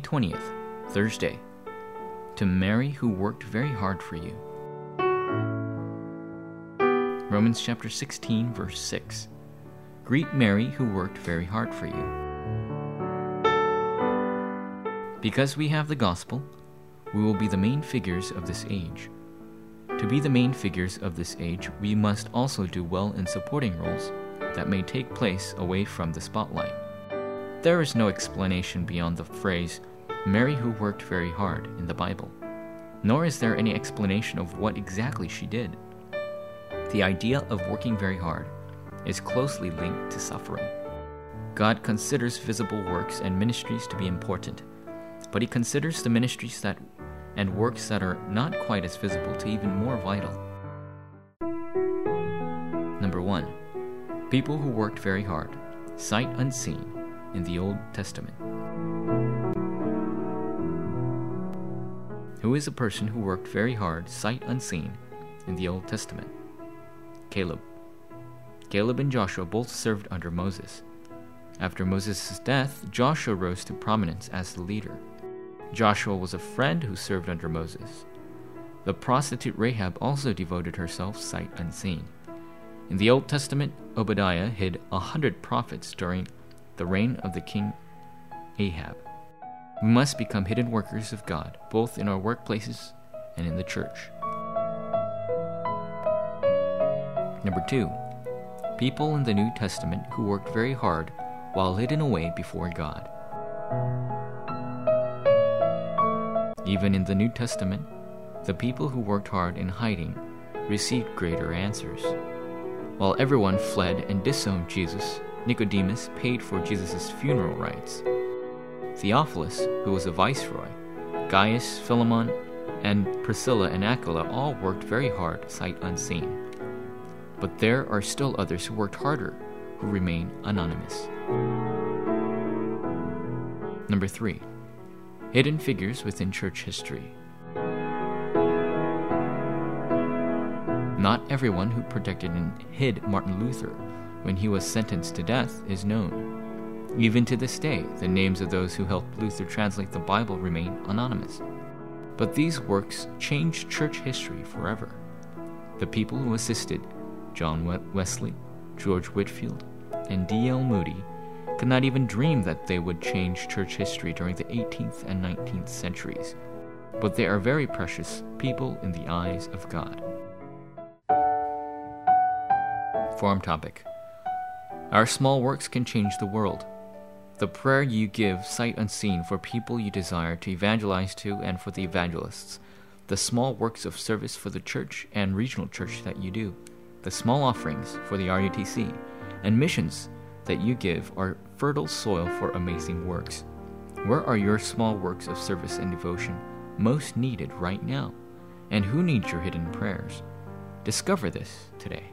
20th, Thursday. To Mary who worked very hard for you. Romans chapter 16, verse 6. Greet Mary who worked very hard for you. Because we have the gospel, we will be the main figures of this age. To be the main figures of this age, we must also do well in supporting roles that may take place away from the spotlight. There is no explanation beyond the phrase, Mary who worked very hard, in the Bible, nor is there any explanation of what exactly she did. The idea of working very hard is closely linked to suffering. God considers visible works and ministries to be important, but He considers the ministries that and works that are not quite as visible to even more vital. Number 1. People who worked very hard, sight unseen, in the Old Testament. Who is a person who worked very hard, sight unseen, in the Old Testament? Caleb. Caleb and Joshua both served under Moses. After Moses' death, Joshua rose to prominence as the leader. Joshua was a friend who served under Moses. The prostitute Rahab also devoted herself sight unseen. In the Old Testament, Obadiah hid a hundred prophets during the reign of the king Ahab. We must become hidden workers of God, both in our workplaces and in the church. Number two, people in the New Testament who worked very hard while hidden away before God. Even in the New Testament, the people who worked hard in hiding received greater answers. While everyone fled and disowned Jesus, Nicodemus paid for Jesus' funeral rites. Theophilus, who was a viceroy, Gaius, Philemon, and Priscilla and Aquila all worked very hard, sight unseen. But there are still others who worked harder, who remain anonymous. Number three, hidden figures within church history. Not everyone who protected and hid Martin Luther when he was sentenced to death is known. Even to this day, the names of those who helped Luther translate the Bible remain anonymous. But these works changed church history forever. The people who assisted John Wesley, George Whitefield, and D.L. Moody could not even dream that they would change church history during the 18th and 19th centuries. But they are very precious people in the eyes of God. Forum topic Our small works can change the world. The prayer you give sight unseen for people you desire to evangelize to and for the evangelists. The small works of service for the church and regional church that you do. The small offerings for the RUTC and missions that you give are fertile soil for amazing works. Where are your small works of service and devotion most needed right now? And who needs your hidden prayers? Discover this today.